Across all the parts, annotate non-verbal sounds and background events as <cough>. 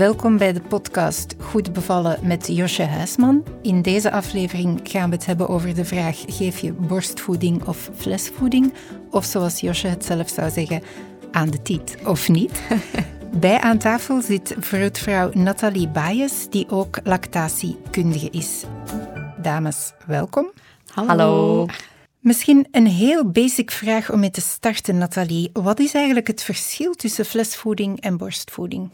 welkom bij de podcast Goed bevallen met Josje Huisman. In deze aflevering gaan we het hebben over de vraag: geef je borstvoeding of flesvoeding? Of zoals Josje het zelf zou zeggen, aan de tiet of niet? <laughs> Bij aan tafel zit vroedvrouw Nathalie Baes, die ook lactatiekundige is. Dames, welkom. Hallo. Misschien een heel basic vraag om mee te starten, Nathalie. Wat is eigenlijk het verschil tussen flesvoeding en borstvoeding?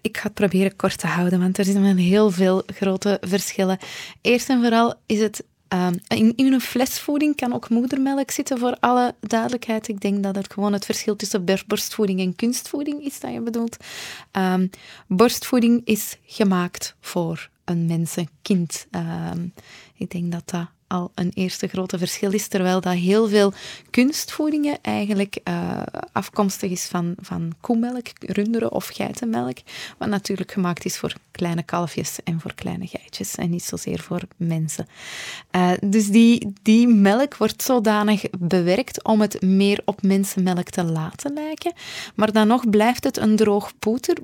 Ik ga het proberen kort te houden, want er zijn heel veel grote verschillen. Eerst en vooral is het Um, in, in, een flesvoeding kan ook moedermelk zitten, voor alle duidelijkheid. Ik denk dat het gewoon het verschil tussen borstvoeding en kunstvoeding is dat je bedoelt. Um, borstvoeding is gemaakt voor een mens, een kind. Um, ik denk dat dat al een eerste grote verschil is, terwijl dat heel veel kunstvoedingen eigenlijk uh, afkomstig is van, van koemelk, runderen of geitenmelk, wat natuurlijk gemaakt is voor kleine kalfjes en voor kleine geitjes en niet zozeer voor mensen. Uh, dus die, die melk wordt zodanig bewerkt om het meer op mensenmelk te laten lijken, maar dan nog blijft het een droog poeder,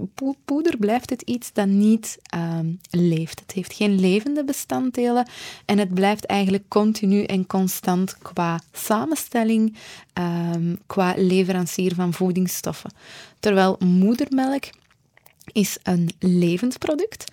poeder blijft het iets dat niet uh, leeft. Het heeft geen levende bestanddelen en het blijft eigenlijk continu en constant qua samenstelling, um, qua leverancier van voedingsstoffen. Terwijl moedermelk is een levend product.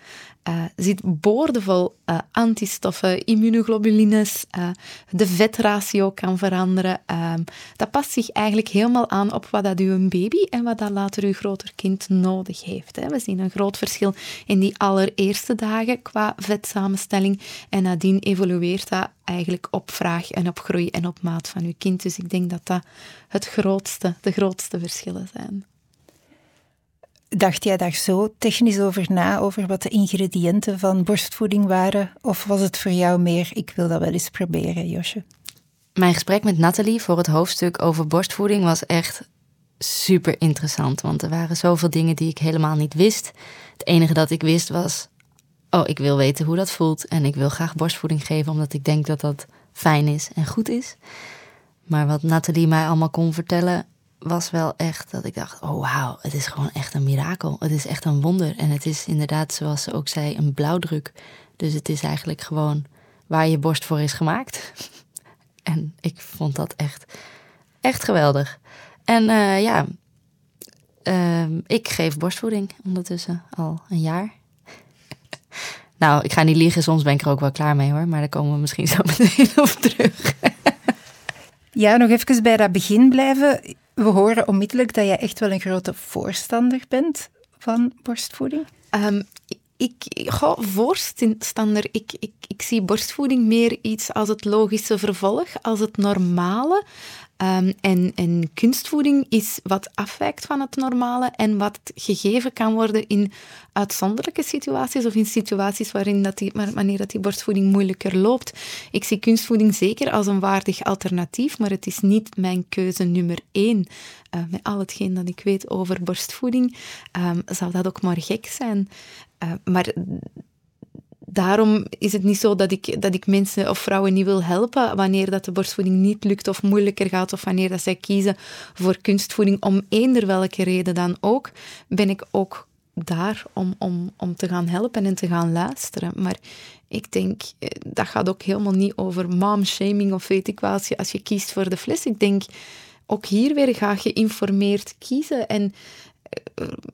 Uh, zit boordevol uh, antistoffen, immunoglobulines, uh, de vetratio kan veranderen. Ehm, dat past zich eigenlijk helemaal aan op wat dat uw baby en wat dat later uw groter kind nodig heeft. Hè. We zien een groot verschil in die allereerste dagen qua vetsamenstelling en nadien evolueert dat eigenlijk op vraag en op groei en op maat van uw kind. Dus ik denk dat dat het grootste, de grootste verschillen zijn. Dacht jij daar zo technisch over na, over wat de ingrediënten van borstvoeding waren? Of was het voor jou meer, ik wil dat wel eens proberen, Josje? Mijn gesprek met Nathalie voor het hoofdstuk over borstvoeding was echt super interessant. Want er waren zoveel dingen die ik helemaal niet wist. Het enige dat ik wist was, oh, ik wil weten hoe dat voelt. En ik wil graag borstvoeding geven, omdat ik denk dat dat fijn is en goed is. Maar wat Nathalie mij allemaal kon vertellen, was wel echt dat ik dacht: oh wauw, het is gewoon echt een mirakel. Het is echt een wonder. En het is inderdaad, zoals ze ook zei, een blauwdruk. Dus het is eigenlijk gewoon waar je borst voor is gemaakt. <laughs> en ik vond dat echt, echt geweldig. En uh, ja, uh, ik geef borstvoeding ondertussen al een jaar. <laughs> nou, ik ga niet liegen, soms ben ik er ook wel klaar mee hoor. Maar daar komen we misschien zo <laughs> meteen op terug. ja, nog even bij dat begin blijven we horen onmiddellijk dat jij echt wel een grote voorstander bent van borstvoeding. Um, ik ga voorstander. Ik, ik, ik zie borstvoeding meer iets als het logische vervolg, als het normale. Um, en, en, kunstvoeding is wat afwijkt van het normale en wat gegeven kan worden in uitzonderlijke situaties of in situaties waarin dat die, wanneer dat die borstvoeding moeilijker loopt. Ik zie kunstvoeding zeker als een waardig alternatief, maar het is niet mijn keuze nummer één. Uh, met al hetgeen dat ik weet over borstvoeding, um, zou dat ook maar gek zijn. Uh, maar daarom is het niet zo dat ik, dat ik mensen of vrouwen niet wil helpen wanneer dat de borstvoeding niet lukt of moeilijker gaat of wanneer dat zij kiezen voor kunstvoeding om eender welke reden dan ook, ben ik ook daar om, om, om te gaan helpen en te gaan luisteren. Maar ik denk, eh, dat gaat ook helemaal niet over mom-shaming of weet ik wat, als je kiest voor de fles. Ik denk, ook hier weer ga geïnformeerd kiezen en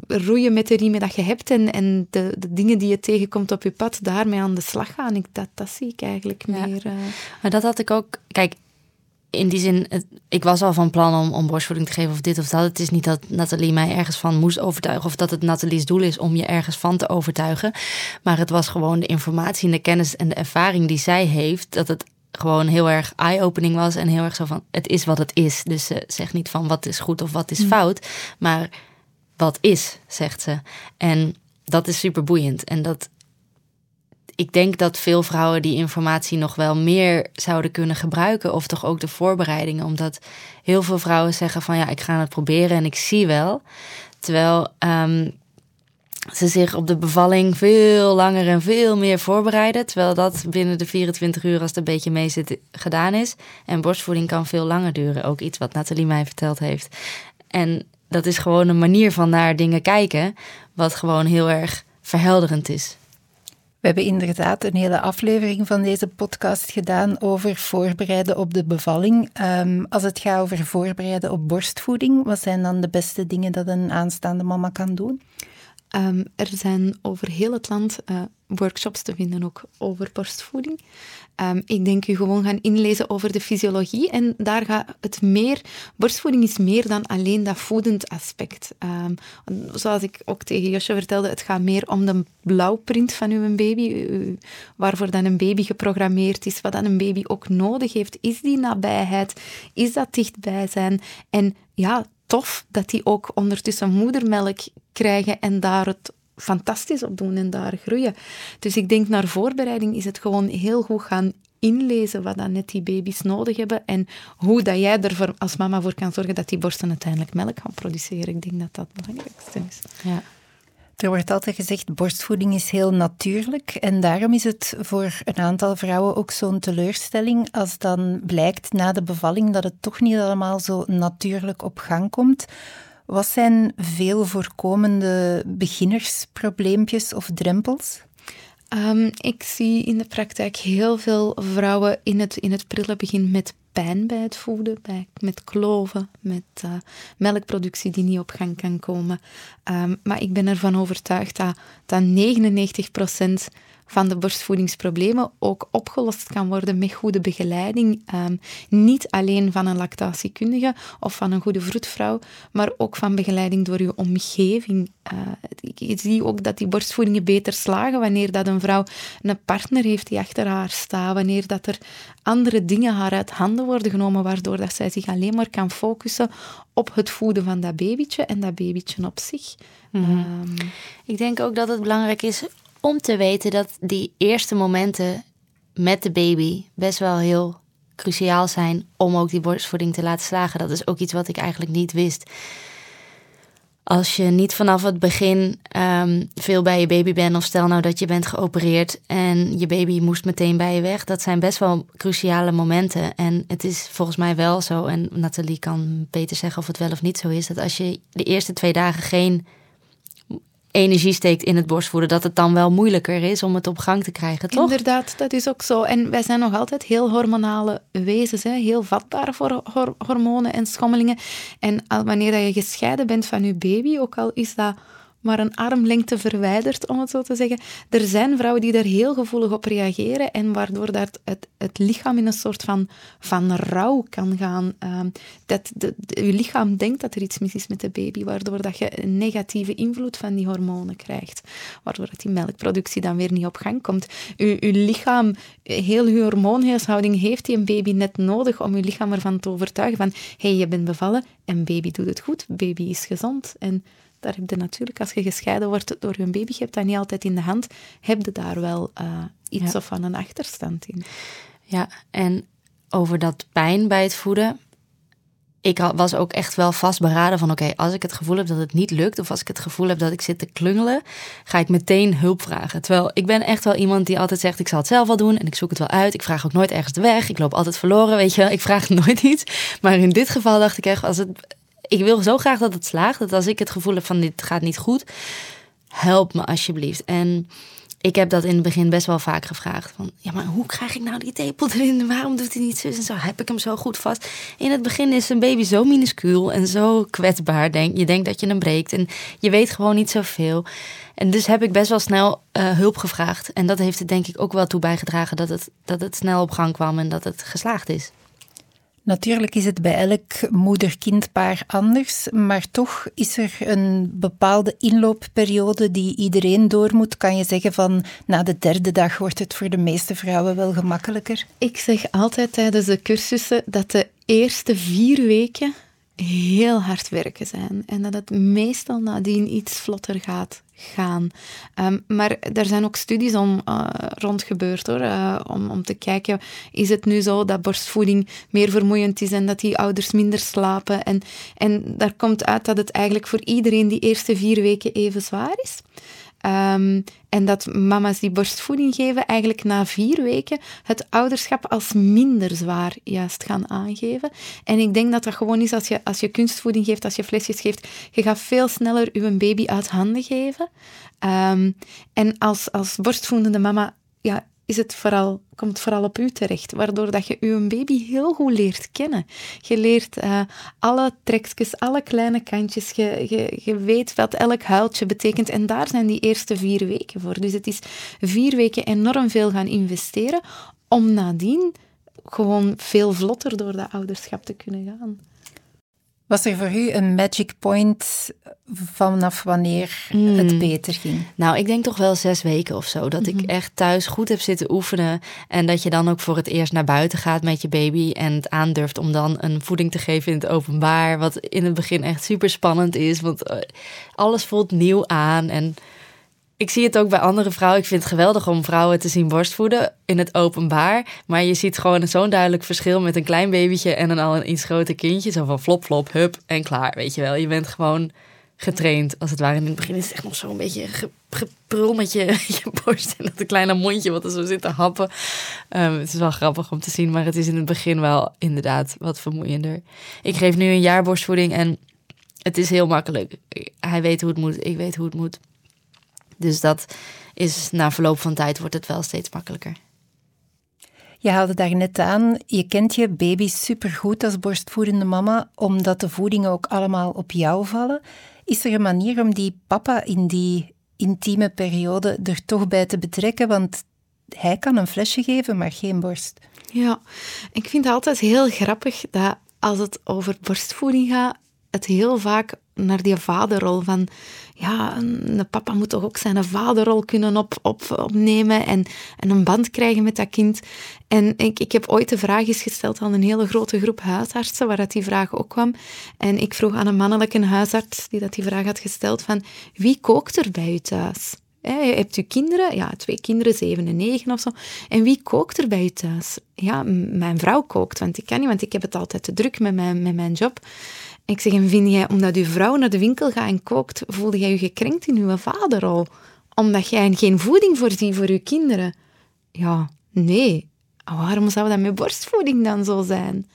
roeien met de riemen dat je hebt en, en de, de dingen die je tegenkomt op je pad, daarmee aan de slag gaan. Ik, dat, dat zie ik eigenlijk meer. Uh... Maar dat had ik ook. Kijk, in die zin, ik was al van plan om, om borstvoeding te geven of dit of dat. Het is niet dat Nathalie mij ergens van moest overtuigen of dat het Nathalie's doel is om je ergens van te overtuigen. Maar het was gewoon de informatie en de kennis en de ervaring die zij heeft, dat het gewoon heel erg eye-opening was en heel erg zo van het is wat het is. Dus ze zegt niet van wat is goed of wat is hm. fout, maar wat is, zegt ze. En dat is super boeiend. En dat ik denk dat veel vrouwen die informatie nog wel meer zouden kunnen gebruiken. Of toch ook de voorbereidingen. Omdat heel veel vrouwen zeggen van ja, ik ga het proberen en ik zie wel. Terwijl um, ze zich op de bevalling veel langer en veel meer voorbereiden. Terwijl dat binnen de 24 uur, als het een beetje mee zit, gedaan is. En borstvoeding kan veel langer duren. Ook iets wat Nathalie mij verteld heeft. En dat is gewoon een manier van naar dingen kijken, wat gewoon heel erg verhelderend is. We hebben inderdaad een hele aflevering van deze podcast gedaan over voorbereiden op de bevalling. Um, als het gaat over voorbereiden op borstvoeding, wat zijn dan de beste dingen dat een aanstaande mama kan doen? Um, er zijn over heel het land uh, workshops te vinden ook over borstvoeding. Um, ik denk u gewoon gaan inlezen over de fysiologie en daar gaat het meer... Borstvoeding is meer dan alleen dat voedend aspect. Um, zoals ik ook tegen Josje vertelde, het gaat meer om de blauwprint van uw baby, waarvoor dan een baby geprogrammeerd is, wat dan een baby ook nodig heeft. Is die nabijheid? Is dat dichtbij zijn? En ja, tof dat die ook ondertussen moedermelk krijgen en daar het fantastisch op doen en daar groeien. Dus ik denk naar voorbereiding is het gewoon heel goed gaan inlezen wat dan net die baby's nodig hebben en hoe dat jij er als mama voor kan zorgen dat die borsten uiteindelijk melk gaan produceren. Ik denk dat dat het belangrijkste is. Ja. Er wordt altijd gezegd, borstvoeding is heel natuurlijk. En daarom is het voor een aantal vrouwen ook zo'n teleurstelling als dan blijkt na de bevalling dat het toch niet allemaal zo natuurlijk op gang komt. Wat zijn veel voorkomende beginnersprobleempjes of drempels? Um, ik zie in de praktijk heel veel vrouwen in het, in het prille begin met pijn bij het voeden, met kloven, met uh, melkproductie die niet op gang kan komen. Um, maar ik ben ervan overtuigd dat, dat 99 procent van de borstvoedingsproblemen ook opgelost kan worden met goede begeleiding. Um, niet alleen van een lactatiekundige of van een goede vroedvrouw, maar ook van begeleiding door je omgeving. Uh, ik zie ook dat die borstvoedingen beter slagen wanneer dat een vrouw een partner heeft die achter haar staat, wanneer dat er andere dingen haar uit handen worden genomen, waardoor dat zij zich alleen maar kan focussen op het voeden van dat babytje en dat babytje op zich. Mm -hmm. ik denk ook dat het belangrijk is om te weten dat die eerste momenten met de baby best wel heel cruciaal zijn om ook die borstvoeding te laten slagen. Dat is ook iets wat ik eigenlijk niet wist. Als je niet vanaf het begin um, veel bij je baby bent, of stel nou dat je bent geopereerd en je baby moest meteen bij je weg, dat zijn best wel cruciale momenten. En het is volgens mij wel zo, en Nathalie kan beter zeggen of het wel of niet zo is, dat als je de eerste twee dagen geen energie steekt in het borstvoeden, dat het dan wel moeilijker is om het op gang te krijgen, toch? Inderdaad, dat is ook zo. En wij zijn nog altijd heel hormonale wezens, hè? heel vatbaar voor hormonen en schommelingen. En wanneer je gescheiden bent van je baby, ook al is dat maar een armlengte verwijderd, om het zo te zeggen. Er zijn vrouwen die daar heel gevoelig op reageren en waardoor dat het, het lichaam in een soort van, van rouw kan gaan. Uh, dat de, je lichaam denkt dat er iets mis is met de baby, waardoor dat je een negatieve invloed van die hormonen krijgt. Waardoor dat die melkproductie dan weer niet op gang komt. Je, je lichaam, heel je hormoonhuishouding heeft die een baby net nodig om je lichaam ervan te overtuigen van hé, hey, je bent bevallen en baby doet het goed, baby is gezond. En daar heb je natuurlijk, als je gescheiden wordt door je baby, je hebt dat niet altijd in de hand, heb je daar wel uh, iets of van een achterstand in. Ja, en over dat pijn bij het voeden. Ik was ook echt wel vastberaden van oké, als ik het gevoel heb dat het niet lukt, of als ik het gevoel heb dat ik zit te klungelen, ga ik meteen hulp vragen. Terwijl ik ben echt wel iemand die altijd zegt, ik zal het zelf wel doen en ik zoek het wel uit. Ik vraag ook nooit ergens de weg. Ik loop altijd verloren, weet je. Ik vraag <laughs> nooit iets. Maar in dit geval dacht ik echt, als het ik wil zo graag dat het slaagt. Dat als ik het gevoel heb van dit gaat niet goed, help me alsjeblieft. En ik heb dat in het begin best wel vaak gevraagd. Van, ja, maar hoe krijg ik nou die tepel erin? <laughs> Waarom doet hij niet zo en zo? Heb ik hem zo goed vast? In het begin is een baby zo minuscuul en zo kwetsbaar. Denk, je denkt dat je hem breekt en je weet gewoon niet zoveel. En dus heb ik best wel snel uh, hulp gevraagd. En dat heeft er denk ik ook wel toe bijgedragen dat het, dat het snel op gang kwam en dat het geslaagd is. Natuurlijk is het bij elk moeder-kindpaar anders, maar toch is er een bepaalde inloopperiode die iedereen door moet. Kan je zeggen van na de derde dag wordt het voor de meeste vrouwen wel gemakkelijker? Ik zeg altijd tijdens de cursussen dat de eerste vier weken heel hard werken zijn en dat het meestal nadien iets vlotter gaat gaan. Um, maar er zijn ook studies om, uh, rond gebeurd hoor, uh, om, om te kijken, is het nu zo dat borstvoeding meer vermoeiend is en dat die ouders minder slapen? En, en daar komt uit dat het eigenlijk voor iedereen die eerste vier weken even zwaar is. Ehm, en dat mama's die borstvoeding geven eigenlijk na vier weken het ouderschap als minder zwaar juist gaan aangeven. En ik denk dat dat gewoon is als je, als je kunstvoeding geeft, als je flesjes geeft, je gaat veel sneller je baby uit handen geven. Ehm, en als, als borstvoedende mama ja, is het vooral, komt vooral op u terecht, waardoor dat je uw baby heel goed leert kennen. Je leert uh, alle trekjes, alle kleine kantjes, je, je, je weet wat elk huiltje betekent en daar zijn die eerste vier weken voor. Dus het is vier weken enorm veel gaan investeren om nadien gewoon veel vlotter door dat ouderschap te kunnen gaan. Was er voor u een magic point vanaf wanneer het hmm. beter ging? Nou, ik denk toch wel zes weken of zo. Dat ik mhm. echt thuis goed heb zitten oefenen. En dat je dan ook voor het eerst naar buiten gaat met je baby. En het aandurft om dan een voeding te geven in het openbaar. Wat in het begin echt super spannend is. Want eh, alles voelt nieuw aan. En ik zie het ook bij andere vrouwen. Ik vind het geweldig om vrouwen te zien borstvoeden in het openbaar. Maar je ziet gewoon zo'n duidelijk verschil met een klein babytje en een al een iets groter kindje. Zo van flop, flop, hup en klaar. Weet je wel, je bent gewoon getraind als het ware. In het begin is het echt nog zo'n beetje geprul met je, <laughs> je borst en dat kleine mondje wat er zo zit te happen. Um, het is wel grappig om te zien, maar het is in het begin wel inderdaad wat vermoeiender. Ik geef nu een jaar borstvoeding en het is heel makkelijk. Hij weet hoe het moet, ik weet hoe het moet. Dus dat is na verloop van tijd wordt het wel steeds makkelijker. Je haalde daar net aan, je kent je baby supergoed als borstvoedende mama, omdat de voedingen ook allemaal op jou vallen. Is er een manier om die papa in die intieme periode er toch bij te betrekken? Want hij kan een flesje geven, maar geen borst. Ja, ik vind het altijd heel grappig dat als het over borstvoeding gaat, het heel vaak naar die vaderrol van ja, een papa moet toch ook zijn vaderrol kunnen op, op, opnemen en, en een band krijgen met dat kind. En ik, ik heb ooit de vraag gesteld aan een hele grote groep huisartsen, waar dat die vraag ook kwam. En ik vroeg aan een mannelijke huisarts die dat die vraag had gesteld van wie kookt er bij u thuis? je hebt u kinderen, ja, twee kinderen, zeven en negen of zo. En wie kookt er bij u thuis? Ja, mijn vrouw kookt, want ik kan niet, want ik heb het altijd te druk met mijn, met mijn job. Ik zeg, en vind jij, omdat uw vrouw naar de winkel gaat en kookt, voelde jij je gekrenkt in uw vaderrol? Omdat jij geen voeding voorziet voor uw kinderen? Ja, nee. Waarom zou dat met borstvoeding dan zo zijn?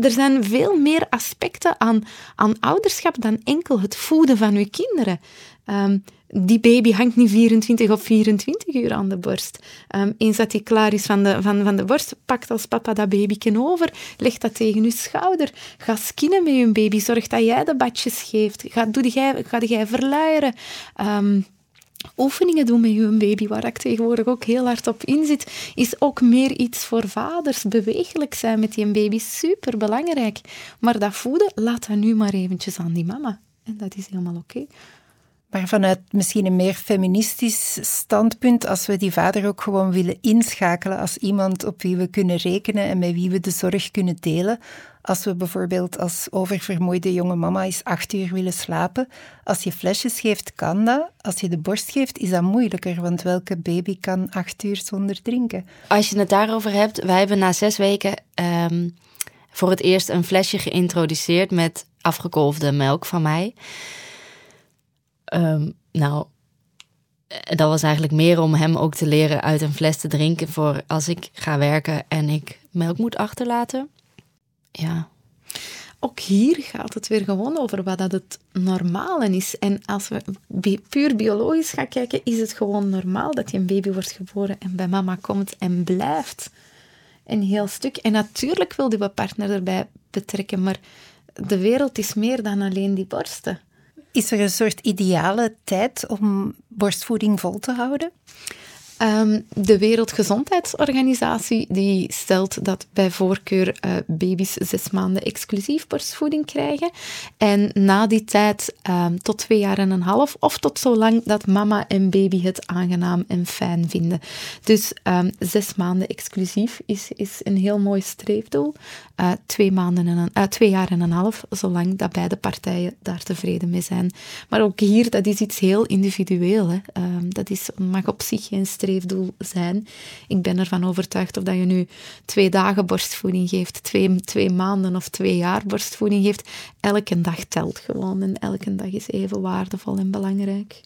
Er zijn veel meer aspecten aan, aan ouderschap dan enkel het voeden van uw kinderen. Um, die baby hangt niet 24 of 24 uur aan de borst. Um, eens dat hij klaar is van de, van, van de borst, pakt als papa dat babyken over, legt dat tegen je schouder. Ga skinnen met je baby, zorg dat jij de badjes geeft. Ga, doe jij, ga jij verluieren. Um, oefeningen doen met je baby, waar ik tegenwoordig ook heel hard op inzit, is ook meer iets voor vaders. Bewegelijk zijn met die baby, super belangrijk. Maar dat voeden, laat dat nu maar eventjes aan die mama. En dat is helemaal oké. Maar vanuit misschien een meer feministisch standpunt, als we die vader ook gewoon willen inschakelen als iemand op wie we kunnen rekenen en met wie we de zorg kunnen delen. Als we bijvoorbeeld als oververmoeide jonge mama eens acht uur willen slapen, als je flesjes geeft, kan dat. Als je de borst geeft, is dat moeilijker, want welke baby kan acht uur zonder drinken? Als je het daarover hebt, wij hebben na zes weken um, voor het eerst een flesje geïntroduceerd met afgekolfde melk van mij. Um, nou, dat was eigenlijk meer om hem ook te leren uit een fles te drinken voor als ik ga werken en ik melk moet achterlaten. Ja. Ook hier gaat het weer gewoon over wat dat het normale is. En als we puur biologisch gaan kijken, is het gewoon normaal dat je een baby wordt geboren en bij mama komt en blijft. Een heel stuk. En natuurlijk wil je partner erbij betrekken, maar de wereld is meer dan alleen die borsten. Is er een soort ideale tijd om borstvoeding vol te houden? Um, de Wereldgezondheidsorganisatie die stelt dat bij voorkeur uh, baby's zes maanden exclusief borstvoeding krijgen. En na die tijd um, tot twee jaar en een half of tot zolang dat mama en baby het aangenaam en fijn vinden. Dus um, zes maanden exclusief is, is een heel mooi streefdoel. Uh, twee, maanden en een, uh, twee jaar en een half, zolang dat beide partijen daar tevreden mee zijn. Maar ook hier, dat is iets heel individueel. Hè. dat is, mag op zich geen streefdoel streefdoel zijn. Ik ben ervan overtuigd of dat je nu twee dagen borstvoeding geeft, twee, twee maanden of twee jaar borstvoeding geeft. Elke dag telt gewoon en elke dag is even waardevol en belangrijk.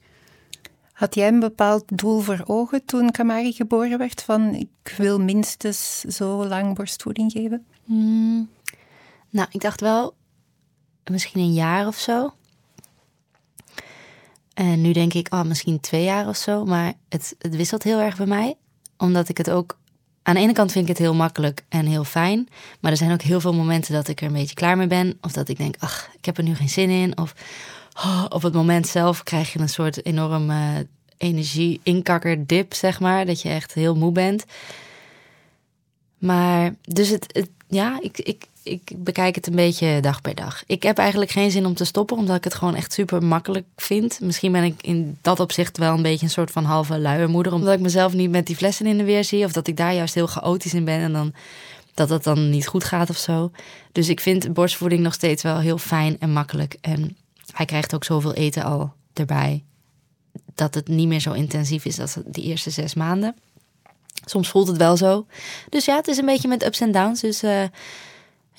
Had jij een bepaald doel voor ogen toen Kamari geboren werd? Van ik wil minstens zo lang borstvoeding geven? Hmm. Nou, ik dacht wel misschien een jaar of zo. En nu denk ik, oh, misschien twee jaar of zo. Maar het, het wisselt heel erg bij mij. Omdat ik het ook. Aan de ene kant vind ik het heel makkelijk en heel fijn. Maar er zijn ook heel veel momenten dat ik er een beetje klaar mee ben. Of dat ik denk, ach, ik heb er nu geen zin in. Of oh, op het moment zelf krijg je een soort enorm uh, energie-inkakkerdip, zeg maar. Dat je echt heel moe bent. Maar dus het, het ja, ik, ik, ik bekijk het een beetje dag per dag. Ik heb eigenlijk geen zin om te stoppen, omdat ik het gewoon echt super makkelijk vind. Misschien ben ik in dat opzicht wel een beetje een soort van halve luiermoeder, omdat ik mezelf niet met die flessen in de weer zie, of dat ik daar juist heel chaotisch in ben en dan dat het dan niet goed gaat of zo. Dus ik vind borstvoeding nog steeds wel heel fijn en makkelijk. En hij krijgt ook zoveel eten al erbij, dat het niet meer zo intensief is als die eerste zes maanden. Soms voelt het wel zo. Dus ja, het is een beetje met ups en downs. Dus uh,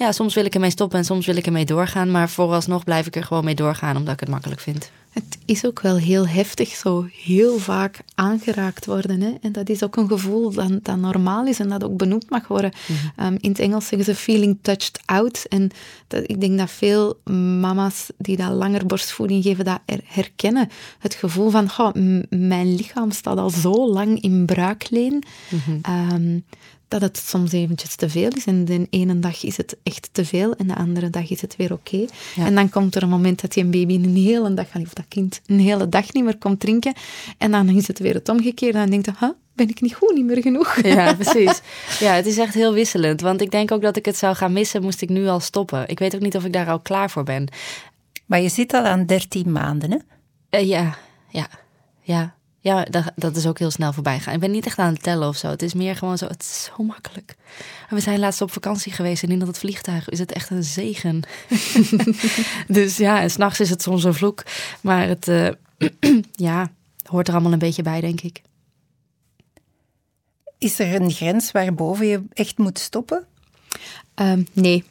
ja, soms wil ik ermee stoppen en soms wil ik ermee doorgaan. Maar vooralsnog blijf ik er gewoon mee doorgaan, omdat ik het makkelijk vind. Het is ook wel heel heftig, zo heel vaak aangeraakt worden. Hè? En dat is ook een gevoel dat, dat normaal is en dat ook benoemd mag worden. Mhm. Ehm, in het Engels zeggen ze feeling touched out. En dat, ik denk dat veel mama's die dat langer borstvoeding geven, dat herkennen. Het gevoel van, mijn lichaam staat al zo lang in bruikleen. Mm dat het soms eventjes te veel is. En de ene dag is het echt te veel en de andere dag is het weer oké. En dan komt er een moment dat je een baby een hele dag, of dat kind, een hele dag niet meer komt drinken. En dan is het weer het omgekeerde. En dan denkt je, huh, ben ik niet goed, niet meer genoeg. Ja, <laughs> precies. Ja, het is echt heel wisselend. Want ik denk ook dat ik het zou gaan missen, moest ik nu al stoppen. Ik weet ook niet of ik daar al klaar voor ben. Maar je zit al aan 13 maanden, hè? Uh, ja, ja, ja. Ja, dat, dat is ook heel snel voorbij gaan. Ik ben niet echt aan het tellen of zo. Het is meer gewoon zo, het is zo makkelijk. we zijn laatst op vakantie geweest en in dat vliegtuig is het echt een zegen. <laughs> dus ja, en s'nachts is het soms een vloek. Maar het, uh, <clears throat> ja, hoort er allemaal een beetje bij, denk ik. Is er een grens waarboven je echt moet stoppen? Um, nee,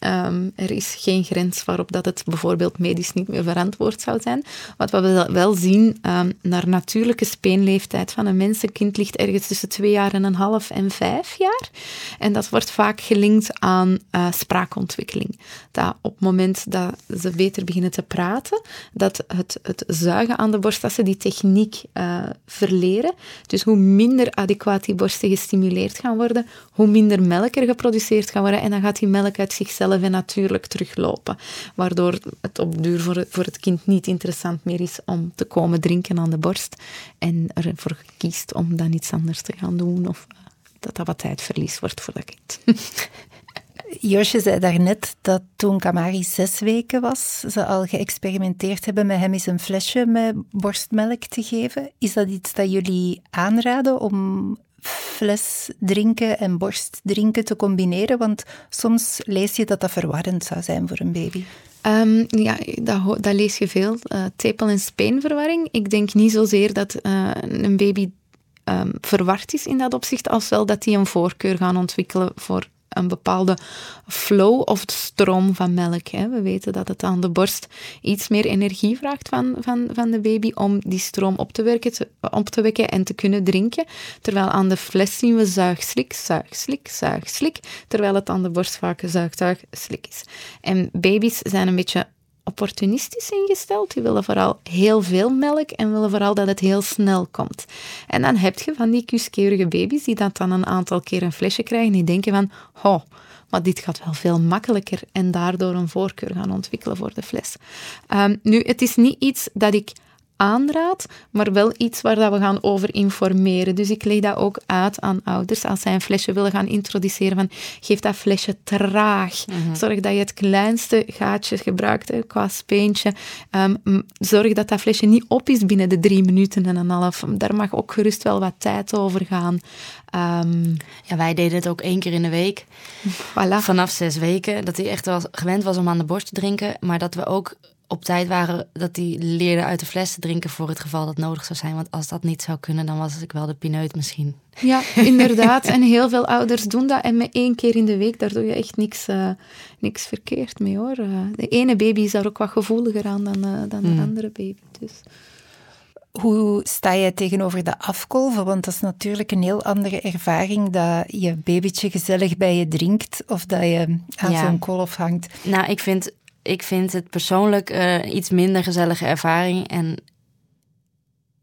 Um, er is geen grens waarop dat het bijvoorbeeld medisch niet meer verantwoord zou zijn. Wat we wel zien, um, naar natuurlijke speenleeftijd van een mensenkind ligt ergens tussen twee jaar en een half en vijf jaar. En dat wordt vaak gelinkt aan uh, spraakontwikkeling. Dat op het moment dat ze beter beginnen te praten, dat het, het zuigen aan de borst, dat ze die techniek uh, verleren. Dus hoe minder adequaat die borsten gestimuleerd gaan worden, hoe minder melk er geproduceerd gaat worden en dan gaat die melk uit zichzelf en natuurlijk teruglopen. Waardoor het op duur voor, voor het kind niet interessant meer is om te komen drinken aan de borst. En ervoor kiest om dan iets anders te gaan doen. Of eh, dat dat wat tijdverlies wordt voor dat kind. <laughs> Josje zei daarnet dat toen Kamari zes weken was, ze al geëxperimenteerd hebben met hem eens een flesje met borstmelk te geven. Is dat iets dat jullie aanraden om fles drinken en borst drinken te combineren? Want soms lees je dat dat verwarrend zou zijn voor een baby. Um, ja, dat, dat, lees je veel. Uh, tepel- en speenverwarring. Ik denk niet zozeer dat uh, een baby um, verward is in dat opzicht, als wel dat die een voorkeur gaan ontwikkelen voor een bepaalde flow of stroom van melk. Hè. We weten dat het aan de borst iets meer energie vraagt van, van, van de baby om die stroom op te, werken, op te wekken en te kunnen drinken. Terwijl aan de fles zien we zuig, slik, zuig, slik, zuig, slik. Terwijl het aan de borst vaak zuig, zuig, slik is. En baby's zijn een beetje opportunistisch ingesteld. Die willen vooral heel veel melk en willen vooral dat het heel snel komt. En dan heb je van die kuskeurige baby's die dat dan een aantal keer een flesje krijgen die denken van, oh, maar dit gaat wel veel makkelijker en daardoor een voorkeur gaan ontwikkelen voor de fles. Um, nu, het is niet iets dat ik aanraad, maar wel iets waar dat we gaan over informeren. Dus ik leg dat ook uit aan ouders als zij een flesje willen gaan introduceren van geef dat flesje traag. Mhm. Zorg dat je het kleinste gaatje gebruikt qua speentje. Ehm, zorg dat dat flesje niet op is binnen de drie minuten en een half. Daar mag ook gerust wel wat tijd over gaan. Ehm, ja, wij deden het ook één keer in de week. Voilà. Vanaf zes weken. Dat hij echt wel gewend was om aan de borst te drinken. Maar dat we ook op tijd waren dat hij leerde uit de fles te drinken voor het geval dat nodig zou zijn. Want als dat niet zou kunnen, dan was ik wel de pineut misschien. Ja, inderdaad. <laughs> en heel veel ouders doen dat. En met één keer in de week, daar doe je echt niks, uh, niks verkeerd mee hoor. Uh, de ene baby is daar ook wat gevoeliger aan dan, uh, dan de hmm. andere baby. Dus. Hoe sta jij tegenover de afkolven? Want dat is natuurlijk een heel andere ervaring dat je babytje gezellig bij je drinkt of dat je aan Ja. zo'n kolf hangt. Nou, ik vind, ik vind het persoonlijk eh, iets minder gezellige ervaring. En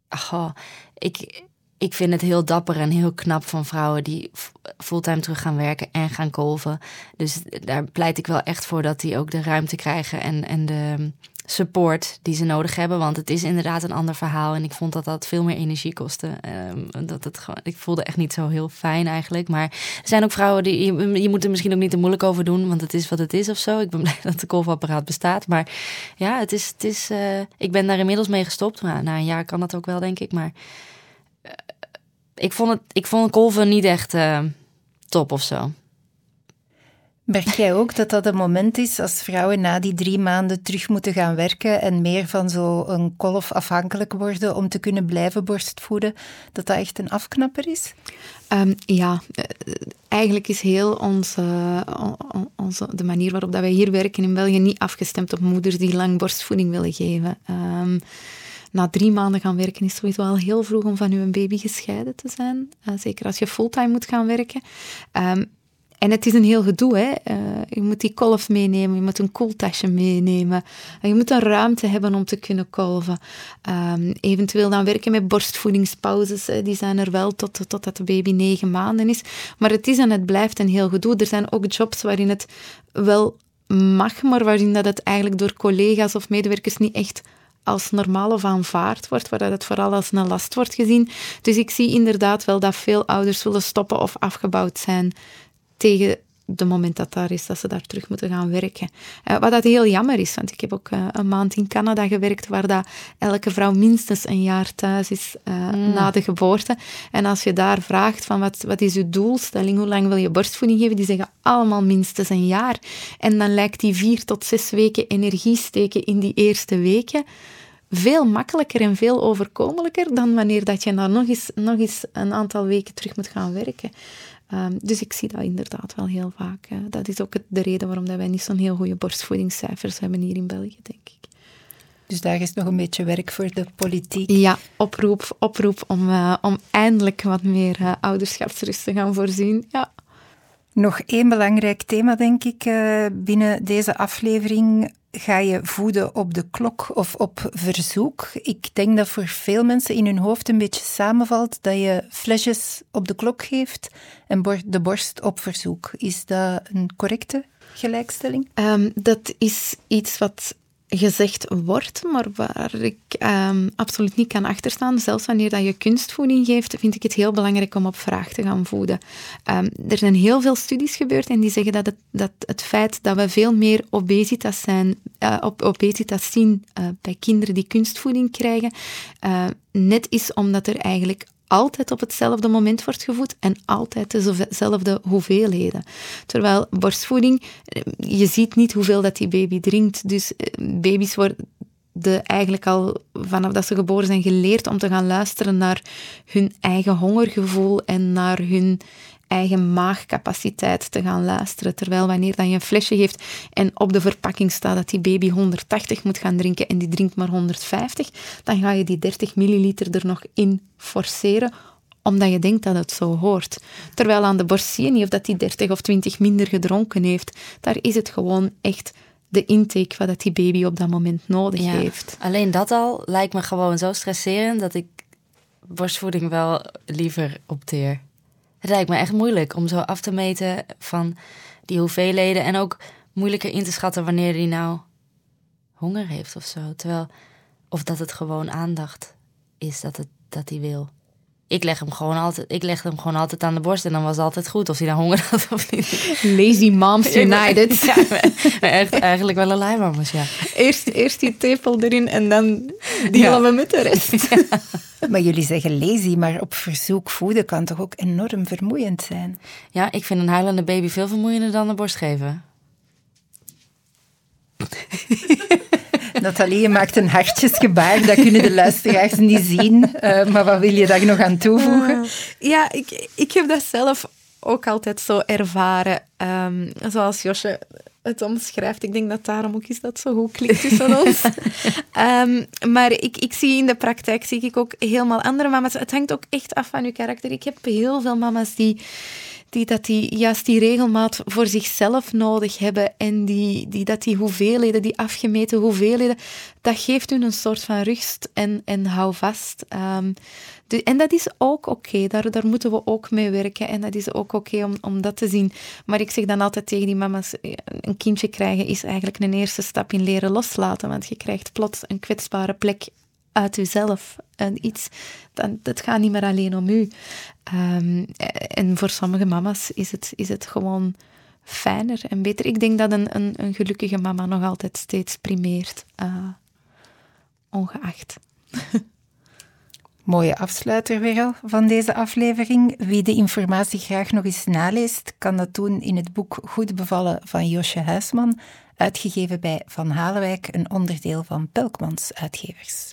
goh, ik, ik vind het heel dapper en heel knap van vrouwen die fulltime terug gaan werken en gaan kolven. Dus daar pleit ik wel echt voor dat die ook de ruimte krijgen en, en de support die ze nodig hebben. Want het is inderdaad een ander verhaal. En ik vond dat dat veel meer energie kostte. Ehm, dat gewoon, ik voelde echt niet zo heel fijn eigenlijk. Maar er zijn ook vrouwen die. Je, je moet er misschien ook niet te moeilijk over doen. Want het is wat het is of zo. Ik ben <laughs> blij dat de kolfapparaat bestaat. Maar ja, het is. Het is eh, ik ben daar inmiddels mee gestopt. Maar na een jaar kan dat ook wel, denk ik. Maar eh, ik vond het. Ik vond kolven niet echt eh, top of zo. Merk jij ook dat dat een moment is als vrouwen na die drie maanden terug moeten gaan werken en meer van zo'n kolf afhankelijk worden om te kunnen blijven borstvoeden, dat dat echt een afknapper is? Ehm, ja, eh, eigenlijk is heel onze, on- on- onze, de manier waarop dat wij hier werken in België niet afgestemd op moeders die lang borstvoeding willen geven. Ehm, na drie maanden gaan werken is sowieso al heel vroeg om van je baby gescheiden te zijn. Eh, zeker als je fulltime moet gaan werken. Ehm, en het is een heel gedoe. Hè? Eh, je moet die kolf meenemen, je moet een koeltasje meenemen. En je moet een ruimte hebben om te kunnen kolven. Ehm, eventueel dan werken met borstvoedingspauzes. hè. Die zijn er wel tot, totdat de baby negen maanden is. Maar het is en het blijft een heel gedoe. Er zijn ook jobs waarin het wel mag, maar waarin dat het eigenlijk door collega's of medewerkers niet echt als normaal of aanvaard wordt, waar het vooral als een last wordt gezien. Dus ik zie inderdaad wel dat veel ouders willen stoppen of afgebouwd zijn tegen de moment dat daar is, dat ze daar terug moeten gaan werken. Eh, wat dat heel jammer is, want ik heb ook eh, een maand in Canada gewerkt waar dat elke vrouw minstens een jaar thuis is eh, na de geboorte. En als je daar vraagt van wat, wat is je doelstelling, hoe lang wil je borstvoeding geven, die zeggen allemaal minstens een jaar. En dan lijkt die vier tot zes weken energie steken in die eerste weken veel makkelijker en veel overkomelijker dan wanneer dat je daar nog eens, nog eens een aantal weken terug moet gaan werken. Ehm, dus ik zie dat inderdaad wel heel vaak. dat is ook de reden waarom dat wij niet zo'n heel goede borstvoedingscijfers hebben hier in België, denk ik. Dus daar is nog een beetje werk voor de politiek. Ja, oproep, oproep om, eh, om eindelijk wat meer eh, ouderschapsrust te gaan voorzien. Ja. Nog één belangrijk thema, denk ik, eh, binnen deze aflevering. Ga je voeden op de klok of op verzoek? Ik denk dat voor veel mensen in hun hoofd een beetje samenvalt dat je flesjes op de klok geeft en de borst op verzoek. Is dat een correcte gelijkstelling? Ehm, dat is iets wat gezegd wordt, maar waar ik ehm, absoluut niet kan achterstaan. Zelfs wanneer dat je kunstvoeding geeft, vind ik het heel belangrijk om op vraag te gaan voeden. Ehm, er zijn heel veel studies gebeurd en die zeggen dat het, dat het feit dat we veel meer obesitas, zijn, eh, op, obesitas zien eh, bij kinderen die kunstvoeding krijgen, eh, net is omdat er eigenlijk altijd op hetzelfde moment wordt gevoed en altijd dezelfde hoeveelheden. Terwijl borstvoeding, eh, je ziet niet hoeveel dat die baby drinkt. Dus eh, baby's worden eigenlijk al vanaf dat ze geboren zijn geleerd om te gaan luisteren naar hun eigen hongergevoel en naar hun eigen maagcapaciteit te gaan luisteren. Terwijl wanneer dan je een flesje geeft en op de verpakking staat dat die baby 180 moet gaan drinken en die drinkt maar 150, dan ga je die 30 milliliter er nog in forceren omdat je denkt dat het zo hoort. Terwijl aan de borst zie je niet of dat die 30 of 20 minder gedronken heeft. Daar is het gewoon echt de intake wat dat die baby op dat moment nodig Ja, heeft. Alleen dat al lijkt me gewoon zo stresserend dat ik borstvoeding wel liever opteer. Het lijkt me echt moeilijk om zo af te meten van die hoeveelheden en ook moeilijker in te schatten wanneer hij nou honger heeft of zo. Terwijl, of dat het gewoon aandacht is dat, het, dat hij wil. Ik leg, hem gewoon altijd, ik leg hem gewoon altijd aan de borst en dan was het altijd goed of hij nou honger had of niet. Lazy Moms <laughs> United. <laughs> Ja, ben echt, eigenlijk wel een lijmamers, ja. Eerst, eerst die tepel erin en dan delen we met de rest. Maar jullie zeggen lazy, maar op verzoek voeden kan toch ook enorm vermoeiend zijn? Ja, ik vind een huilende baby veel vermoeiender dan een borst geven. Nathalie, je maakt een hartjesgebaar, dat kunnen de luisteraars niet zien. Eh, maar wat wil je daar nog aan toevoegen? Ja, ik, ik heb dat zelf ook altijd zo ervaren. Ehm, zoals Josje het omschrijft. Ik denk dat daarom ook is dat zo goed klikt tussen <laughs> ons. Ehm, maar ik, ik zie in de praktijk zie ik ook helemaal andere mama's. Het hangt ook echt af van je karakter. Ik heb heel veel mama's die die, dat die juist die regelmaat voor zichzelf nodig hebben en die, die, dat die hoeveelheden, die afgemeten hoeveelheden, dat geeft hun een soort van rust en, en hou vast. Um, en dat is ook oké, daar, daar moeten we ook mee werken en dat is ook oké om, om dat te zien. Maar ik zeg dan altijd tegen die mama's, eh, een kindje krijgen is eigenlijk een eerste stap in leren loslaten, want je krijgt plots een kwetsbare plek uit uzelf. En iets, dan, dat gaat niet meer alleen om u. Um, en voor sommige mama's is het, is het gewoon fijner en beter. Ik denk dat een, een, een gelukkige mama nog altijd steeds primeert, uh, ongeacht. Mooie afsluiter weer al van deze aflevering. Wie de informatie graag nog eens naleest, kan dat doen in het boek Goed bevallen van Josje Huisman, uitgegeven bij Van Halenwijk, een onderdeel van Pelkmans Uitgevers.